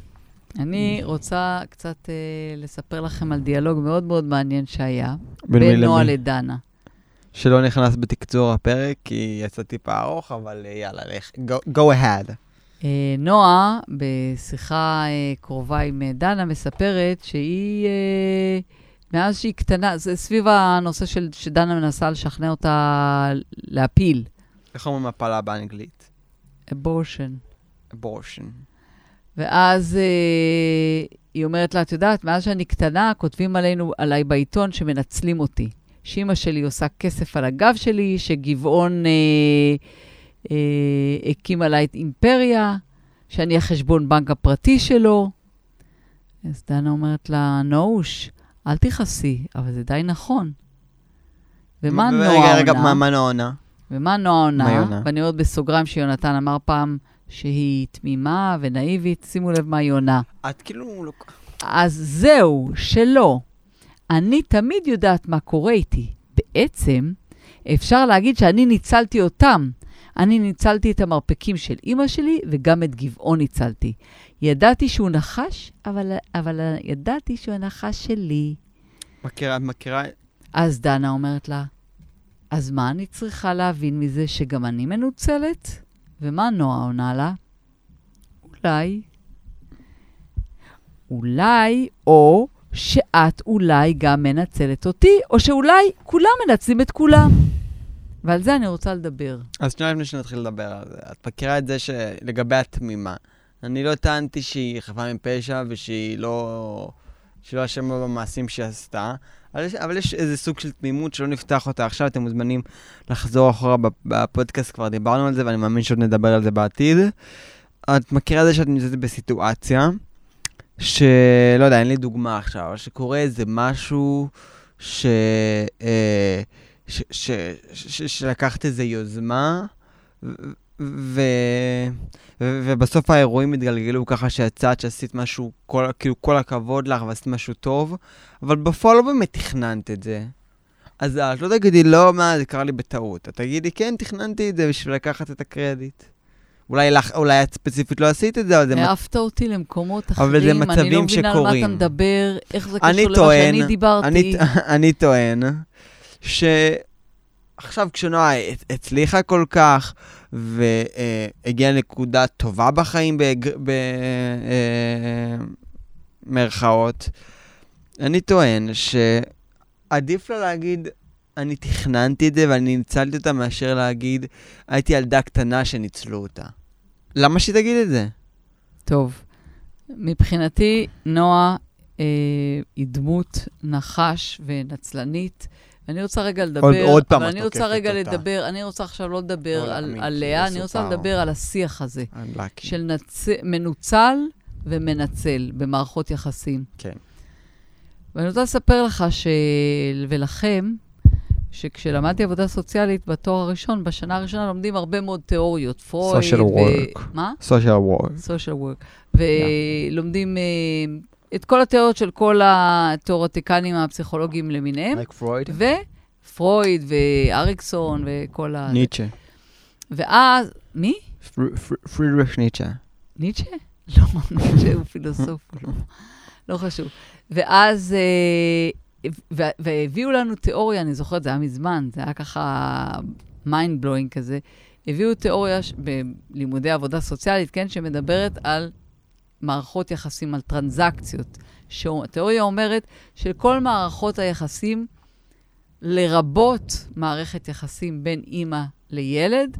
אני רוצה קצת אה, לספר לכם על דיאלוג מאוד מאוד מעניין שהיה בין בין נועה? לדנה. שלא נכנס בתקצור הפרק, כי יצא טיפה ארוך, אבל אה, יאללה, לך. go- go ahead. אה, נועה, בשיחה אה, קרובה עם אה, דנה, מספרת שהיא, אה, מאז שהיא קטנה, זה סביב הנושא של, שדנה מנסה לשכנע אותה להפיל, איך אומרים הפלה באנגלית? אבורשן. abortion. ואז אה, היא אומרת לה, את יודעת, מאז שאני קטנה, כותבים עלינו, עליי בעיתון שמנצלים אותי. שאימא שלי עושה כסף על הגב שלי, שגבעון אה, אה, הקים עליי את אימפריה, שאני החשבון בנק הפרטי שלו. אז דנה אומרת לה, נוש, אל תכעסי, אבל זה די נכון. ומה נועה עונה? רגע, רגע, מה מה נועה עונה? ומה נועה עונה? ואני אומרת בסוגריים שיונתן אמר פעם שהיא תמימה ונאיבית, שימו לב מה היא עונה. את כאילו לא... אז זהו, שלא. אני תמיד יודעת מה קורה איתי. בעצם, אפשר להגיד שאני ניצלתי אותם. אני ניצלתי את המרפקים של אימא שלי וגם את גבעון ניצלתי. ידעתי שהוא נחש, אבל, אבל ידעתי שהוא הנחש שלי. מכירה, את מכירה... אז דנה אומרת לה, אז מה אני צריכה להבין מזה שגם אני מנוצלת? ומה נועה עונה לה? אולי. אולי, או שאת אולי גם מנצלת אותי, או שאולי כולם מנצלים את כולם. ועל זה אני רוצה לדבר. אז שנייה לפני שנתחיל לדבר על זה, את מכירה את זה שלגבי התמימה. אני לא טענתי שהיא חפה מפשע ושהיא לא... שהיא לא אשמה במעשים שהיא עשתה, אבל יש, אבל יש איזה סוג של תמימות שלא נפתח אותה עכשיו, אתם מוזמנים לחזור אחורה בפודקאסט, כבר דיברנו על זה, ואני מאמין שעוד נדבר על זה בעתיד. את מכירה את זה שאת נמצאת בסיטואציה, שלא יודע, אין לי דוגמה עכשיו, אבל שקורה איזה משהו ש... אה, ש... ש... ש... שלקחת איזה יוזמה, ו... ו... ובסוף האירועים התגלגלו ככה שיצאת, שעשית משהו, כל, כאילו כל הכבוד לך ועשית משהו טוב, אבל בפועל לא באמת תכננת את זה. אז את לא תגידי, לא, מה, זה קרה לי בטעות. את תגידי, כן, תכננתי את זה בשביל לקחת את הקרדיט. אולי, לך, אולי את ספציפית לא עשית את זה, אבל זה... העפת אותי למקומות אחרים, אבל זה מצבים שקורים. אני לא מבינה על מה אתה מדבר, איך זה קשור למה שאני דיברתי. אני, <laughs> אני טוען שעכשיו כשנועה הצליחה כל כך, והגיעה לנקודה טובה בחיים במרכאות, אה, אני טוען שעדיף לה להגיד, אני תכננתי את זה ואני ניצלתי אותה, מאשר להגיד, הייתי ילדה קטנה שניצלו אותה. למה שהיא תגיד את זה? טוב, מבחינתי, נועה אה, היא דמות נחש ונצלנית. אני רוצה רגע לדבר, עוד, עוד פעם אבל אני רוצה רגע אותה. לדבר, אני רוצה עכשיו לא לדבר על, על לאה, אני רוצה. לדבר על השיח הזה, של נצ... מנוצל ומנצל במערכות יחסים. כן. ואני רוצה לספר לך ש... ולכם, שכשלמדתי עבודה סוציאלית בתואר הראשון, בשנה הראשונה לומדים הרבה מאוד תיאוריות, פרויד. social ו... work. מה? social work. social work. ולומדים yeah. את כל התיאוריות של כל התיאורטיקנים הפסיכולוגיים למיניהם. like פרויד. ופרויד ואריקסון וכל ה... ניטשה. ואז, מי? פרידריך ניטשה. ניטשה? <laughs> לא, ניטשה הוא פילוסוף, לא, לא חשוב. ואז... Uh, והביאו לנו תיאוריה, אני זוכרת, זה היה מזמן, זה היה ככה mind blowing כזה. הביאו תיאוריה. בלימודי עבודה סוציאלית, כן, שמדברת על מערכות יחסים, על טרנזקציות. התיאוריה אומרת שלכל מערכות היחסים, לרבות מערכת יחסים בין אימא לילד,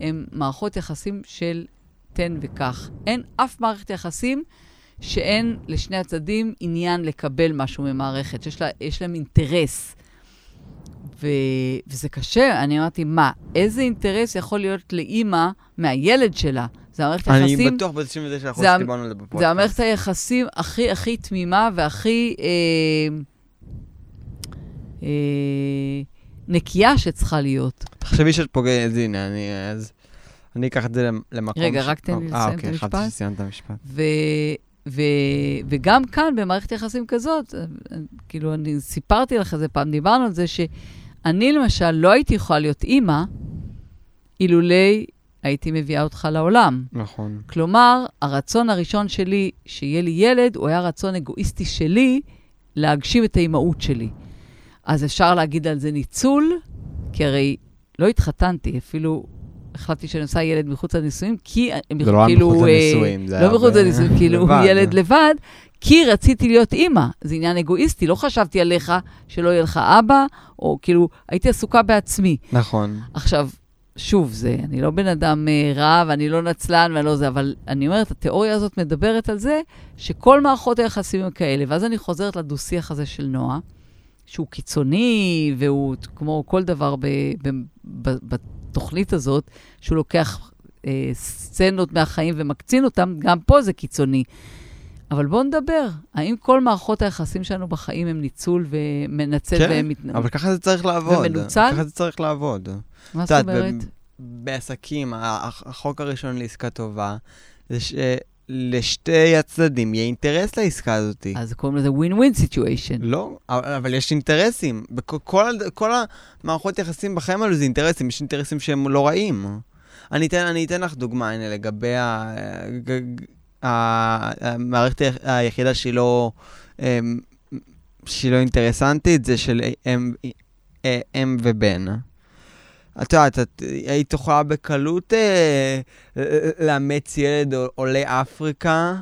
הן מערכות יחסים של תן וקח. אין אף מערכת יחסים שאין לשני הצדדים עניין לקבל משהו ממערכת, שיש לה, להם אינטרס. ו, וזה קשה, אני אמרתי, מה, איזה אינטרס יכול להיות לאימא מהילד שלה? זה המערכת היחסים... אני בטוח ב-99% שדיברנו על זה בפודקאסט. זה המערכת היחסים הכי הכי תמימה והכי אה, אה, נקייה שצריכה להיות. תחשבי שאת פוגעת, הנה, אני, אז, אני אקח את זה למקום... רגע, ש... רק תן לי אה, לסיים אוקיי, את המשפט. אה, אוקיי, חשבתי שסיימת את המשפט. ו... ו... וגם כאן, במערכת יחסים כזאת, כאילו, אני סיפרתי לך איזה פעם, דיברנו על זה שאני למשל לא הייתי יכולה להיות אימא אילולי הייתי מביאה אותך לעולם. נכון. כלומר, הרצון הראשון שלי שיהיה לי ילד, הוא היה רצון אגואיסטי שלי להגשים את האימהות שלי. אז אפשר להגיד על זה ניצול, כי הרי לא התחתנתי, אפילו החלטתי שאני עושה ילד מחוץ לנישואים, כי... זה לא היה מחוץ לנישואים, זה. לא מחוץ לנישואים, כאילו ילד לבד, כי רציתי להיות אימא. זה עניין אגואיסטי, לא חשבתי עליך שלא יהיה לך אבא, או כאילו, הייתי עסוקה בעצמי. נכון. עכשיו, שוב, זה, אני לא בן אדם uh, רע ואני לא נצלן ואני לא זה, אבל אני אומרת, התיאוריה הזאת מדברת על זה שכל מערכות היחסים הם כאלה. ואז אני חוזרת לדו-שיח הזה של נועה, שהוא קיצוני, והוא כמו כל דבר ב, ב, ב, בתוכנית הזאת, שהוא לוקח אה, סצנות מהחיים ומקצין אותם, גם פה זה קיצוני. אבל בואו נדבר, האם כל מערכות היחסים שלנו בחיים הם ניצול ומנצל כן, ומת... אבל ככה זה צריך לעבוד. ומנוצל? ככה זה צריך לעבוד. מה זאת אומרת? בעסקים, החוק הראשון לעסקה טובה, זה שלשתי הצדדים יהיה אינטרס לעסקה הזאת. אז קוראים לזה win-win situation. לא, אבל יש אינטרסים. בכל, כל המערכות יחסים בחיים האלו זה אינטרסים, יש אינטרסים שהם לא רעים. אני אתן, אני אתן לך דוגמה, הנה, לגבי ה- המערכת היח- היחידה שהיא לא, אמ, שהיא לא אינטרסנטית, זה של אם, אה, אם ובן. את יודעת, את היית יכולה בקלות אה, לאמץ ילד עולה אפריקה.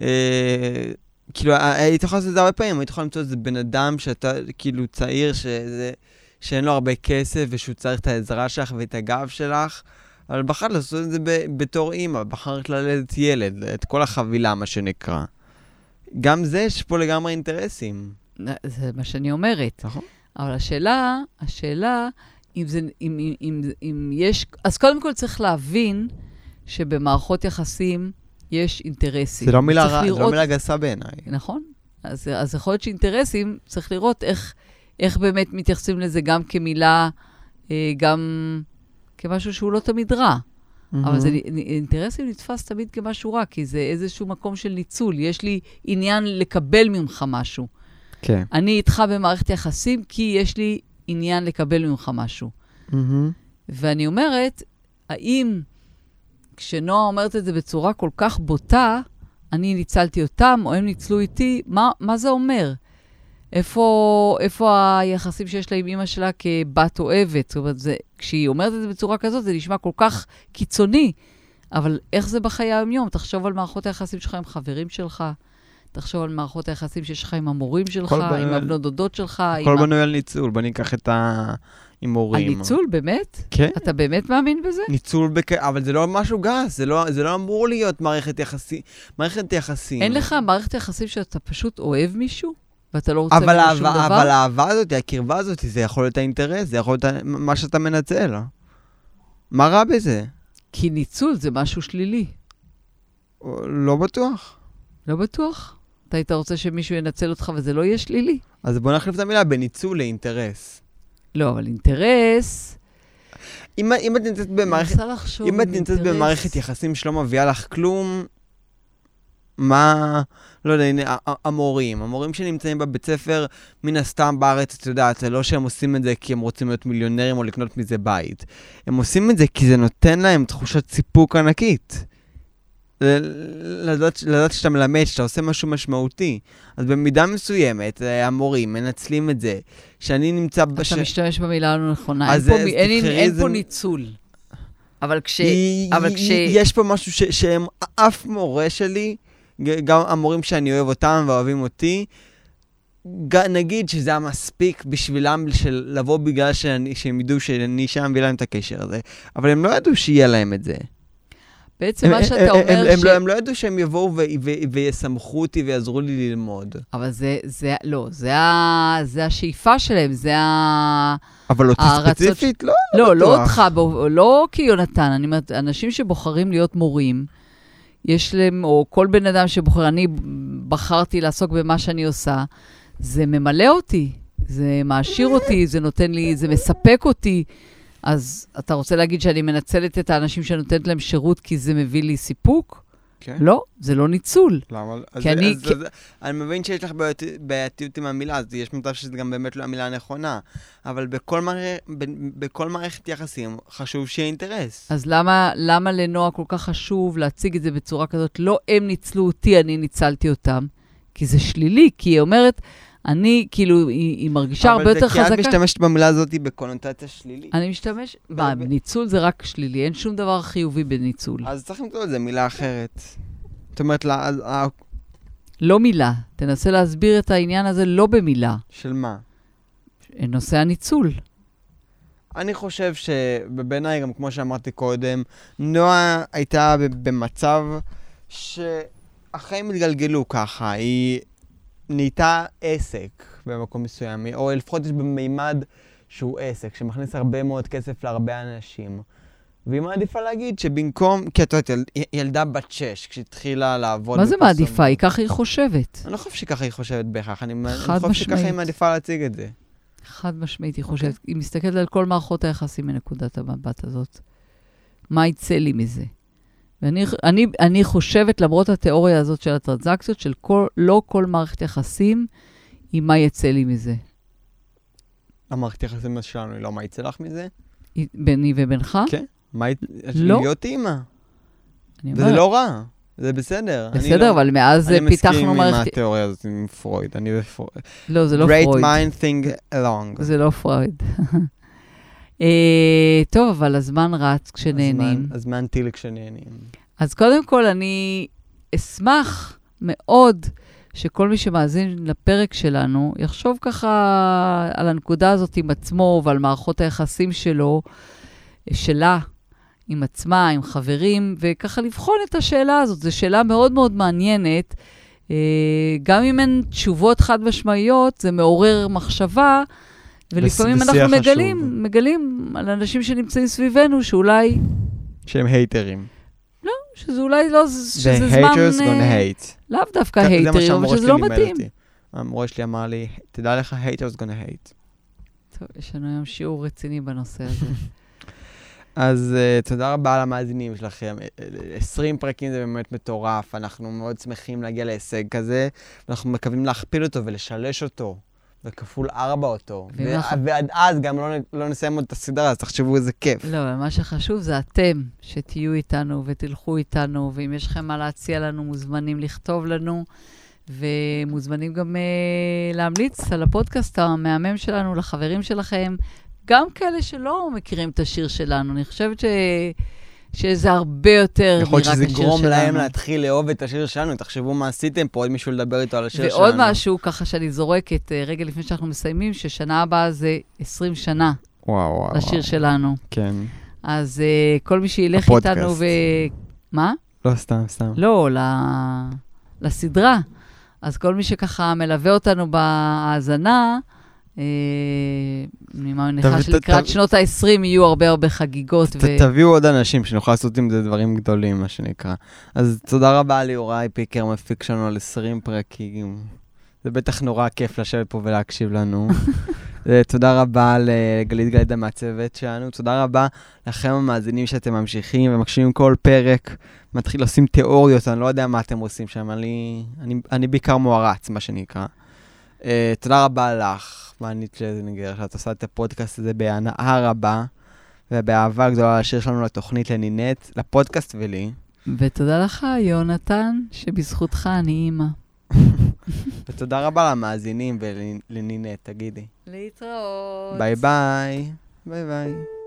אה, כאילו, היית יכולה לעשות את זה הרבה פעמים, היית יכולה למצוא איזה בן אדם שאתה, כאילו, צעיר, שזה, שאין לו הרבה כסף ושהוא צריך את העזרה שלך ואת הגב שלך, אבל בחרת לעשות את זה בתור אימא, בחרת ללדת ילד, את כל החבילה, מה שנקרא. גם זה, יש פה לגמרי אינטרסים. זה מה שאני אומרת. נכון. אבל השאלה, השאלה, אם זה, אם, אם, אם, אם יש... אז קודם כל צריך להבין שבמערכות יחסים יש אינטרסים. זה לא מילה רע, זה לראות- לא מילה גסה בעיניי. נכון. אז, אז יכול להיות שאינטרסים, צריך לראות איך, איך באמת מתייחסים לזה גם כמילה, אה, גם כמשהו שהוא לא תמיד רע. אבל זה, אינטרסים נתפס תמיד כמשהו רע, כי זה איזשהו מקום של ניצול. יש לי עניין לקבל ממך משהו. כן. אני איתך במערכת יחסים כי יש לי עניין לקבל ממך משהו. מהמם. ואני אומרת, האם כשנועה אומרת את זה בצורה כל כך בוטה, אני ניצלתי אותם או הם ניצלו איתי, מה, מה זה אומר? איפה, איפה היחסים שיש לה עם אימא שלה כבת אוהבת? זאת אומרת, זה, כשהיא אומרת את זה בצורה כזאת, זה נשמע כל כך קיצוני, אבל איך זה בחיי היום-יום? תחשוב על מערכות היחסים שלך עם חברים שלך, תחשוב על מערכות היחסים שיש לך עם המורים שלך, עם בנוי על- הבנות דודות שלך, עם הכל ה- בנוי על ניצול, בוא ניקח את ההימורים. על ניצול, באמת? כן. אתה באמת מאמין בזה? ניצול, בק... אבל זה לא משהו גס, זה לא, זה לא אמור להיות מערכת יחסים. מערכת יחסים. אין לך מערכת יחסים שאתה פשוט אוהב מישהו, ואתה לא רוצה אבל, ממנו שום דבר? אבל האהבה הזאת, הקרבה הזאת, זה יכול להיות האינטרס, זה יכול להיות מה שאתה מנצל. מה רע בזה? כי ניצול זה משהו שלילי. לא בטוח. לא בטוח. אתה היית רוצה שמישהו ינצל אותך וזה לא יהיה שלילי? אז בוא נחליף את המילה בניצול לאינטרס. לא, אבל אינטרס... אם, אם את נמצאת במערכת, אני מנסה לחשוב אם את נמצאת. במערכת יחסים שלא מביאה לך כלום, מה, לא יודע, הנה, המורים, המורים שנמצאים בבית ספר, מן הסתם בארץ, את יודעת, זה לא שהם עושים את זה כי הם רוצים להיות מיליונרים או לקנות מזה בית. הם עושים את זה כי זה נותן להם תחושת סיפוק ענקית. לדעת, לדעת שאתה מלמד, שאתה עושה משהו משמעותי. אז במידה מסוימת, אה, המורים מנצלים את זה, שאני נמצא... בש... אתה משתמש במילה הלא נכונה. אין פה אין- תבחרי אין איזה- פה ניצול. אבל כש... היא- אבל כש- יש פה משהו ש- שהם, אף מורה שלי, גם המורים שאני אוהב אותם ואוהבים אותי, נגיד שזה היה מספיק בשבילם של לבוא בגלל שאני, שהם ידעו שאני שם ויהיה להם את הקשר הזה, אבל הם לא ידעו שיהיה להם את זה. בעצם הם, מה הם, שאתה הם, אומר הם, ש... לא, הם לא ידעו שהם יבואו ו- ו- ויסמכו אותי ויעזרו לי ללמוד. אבל זה, זה, לא, זה, ה, זה השאיפה שלהם, זה ה... אבל אותי ספציפית, לא. לא, לא בטוח. אותך, לא כיונתן, אני אומרת, אנשים שבוחרים להיות מורים, יש להם, או כל בן אדם שבוחר, אני בחרתי לעסוק במה שאני עושה, זה ממלא אותי, זה מעשיר אותי, זה נותן לי, זה מספק אותי. אז אתה רוצה להגיד שאני מנצלת את האנשים שנותנת להם שירות כי זה מביא לי סיפוק? כן. לא, זה לא ניצול. למה? אז, כי אני- אז, אז, אני מבין שיש לך בעיות- בעייתיות עם המילה, אז יש מצב שזה גם באמת לא המילה הנכונה. אבל בכל, מערכ... ב- בכל מערכת יחסים חשוב שיהיה אינטרס. אז למה, למה לנועה כל כך חשוב להציג את זה בצורה כזאת? לא הם ניצלו אותי, אני ניצלתי אותם. כי זה שלילי, כי היא אומרת, אני, כאילו, היא, היא מרגישה הרבה יותר אבל זה כי את חזקה. משתמשת במילה הזאת בקונוטציה שלילית. אני משתמש, מה, ב- ניצול זה רק שלילי, אין שום דבר חיובי בניצול. אז צריך למצוא לזה מילה אחרת. זאת אומרת, לה, אז, ה- לא מילה. תנסה להסביר את העניין הזה לא במילה. של מה? נושא הניצול. אני חושב שבעיניי, גם כמו שאמרתי קודם, נועה הייתה במצב שהחיים התגלגלו ככה, היא נהייתה עסק במקום מסוים, או לפחות יש במימד שהוא עסק, שמכניס הרבה מאוד כסף להרבה אנשים. והיא מעדיפה להגיד שבמקום, כי את יודעת, יל, ילדה בת שש, כשהתחילה לעבוד מה זה. מעדיפה? היא ככה היא חושבת. אני לא חושב שככה היא חושבת בהכרח, אני, אני חושב שככה היא. מעדיפה להציג את זה. חד משמעית, היא חושבת. היא מסתכלת על כל מערכות היחסים מנקודת המבט הזאת. מה יצא לי מזה? ואני אני, אני חושבת, למרות התיאוריה הזאת של הטרנזקציות, של כל, לא כל מערכת יחסים היא מה יצא לי מזה. המערכת יחסים שלנו היא לא מה יצא לך מזה? ביני ובינך? כן. מה, הי- לא. להיות אימא. אני וזה אומרת, לא רע, זה בסדר. אני בסדר, לא- אבל מאז אני פיתחנו מסכים עם מערכת... התיאוריה הזאת עם פרויד, אני ופרויד. לא, זה לא Great פרויד. mind think along. זה לא פרויד. <laughs> אה, טוב, אבל הזמן רץ כשנהנים. הזמן- הזמן טיל כשנהנים. אז קודם כל, אני אשמח מאוד שכל מי שמאזין לפרק שלנו יחשוב ככה על הנקודה הזאת עם עצמו ועל מערכות היחסים שלו, שלה, עם עצמה, עם חברים, וככה לבחון את השאלה הזאת. זו שאלה מאוד מאוד מעניינת. אה, גם אם אין תשובות חד-משמעיות, זה מעורר מחשבה, ולפעמים אנחנו חשוב. מגלים, מגלים על אנשים שנמצאים סביבנו שאולי, שהם הייטרים. שזה אולי לא, The שזה זמן... haters אה, gonna hate. לאו דווקא הייטרים, אבל שזה לא מתאים. המורה שלי אמר לי, תדע לך, haters gonna hate. טוב, יש לנו היום שיעור רציני בנושא הזה. <laughs> אז uh, תודה רבה על המאזינים שלכם. אה, אה, 20 פרקים זה באמת מטורף, אנחנו מאוד שמחים להגיע להישג כזה, ואנחנו מקווים להכפיל אותו ולשלש אותו, וכפול ארבע אותו. ועד אז גם לא, לא נסיים עוד את הסדרה, אז תחשבו איזה כיף. לא, מה שחשוב זה אתם, שתהיו איתנו ותלכו איתנו, ואם יש לכם מה להציע לנו, מוזמנים לכתוב לנו, ומוזמנים גם uh, להמליץ על הפודקאסט המהמם שלנו לחברים שלכם, גם כאלה שלא מכירים את השיר שלנו. אני חושבת ש... שזה הרבה יותר יכול מרק להיות השיר שזה שלנו. יגרום להם להתחיל לאהוב את השיר שלנו, תחשבו מה עשיתם פה, עוד מישהו לדבר איתו על השיר שלנו. ועוד משהו, ככה שאני זורקת, אה, רגע לפני שאנחנו מסיימים, ששנה הבאה זה 20 שנה וואו, וואו, לשיר וואו. שלנו. כן. אז uh, כל מי שילך הפודקאסט. איתנו ו... מה? לא, סתם, סתם. לא, ל... לסדרה. אז כל מי שככה מלווה אותנו בהאזנה, אני מניחה שלקראת שנות ה-20 יהיו הרבה הרבה חגיגות. תביאו עוד אנשים שנוכל לעשות עם זה דברים גדולים, מה שנקרא. אז תודה רבה ליוראי פיקר, מפיק שלנו על 20 פרקים. זה בטח נורא כיף לשבת פה ולהקשיב לנו. <laughs> אה, תודה רבה לגלית גלידה מהצוות שלנו, תודה רבה לכם המאזינים שאתם ממשיכים ומקשיבים כל פרק, מתחיל לשים תיאוריות, אני לא יודע מה אתם עושים שם, אני, אני, אני בעיקר מוערץ, מה שנקרא. Uh, תודה רבה לך, מענית שלזינגר, שאת עושה את הפודקאסט הזה בהנאה רבה. ובאהבה גדולה לשיר שלנו לתוכנית לנינט, לפודקאסט ולי. ותודה לך, יונתן, שבזכותך אני אימא. <laughs> ותודה רבה למאזינים ולנינט, תגידי. להתראות. ביי ביי. ביי ביי.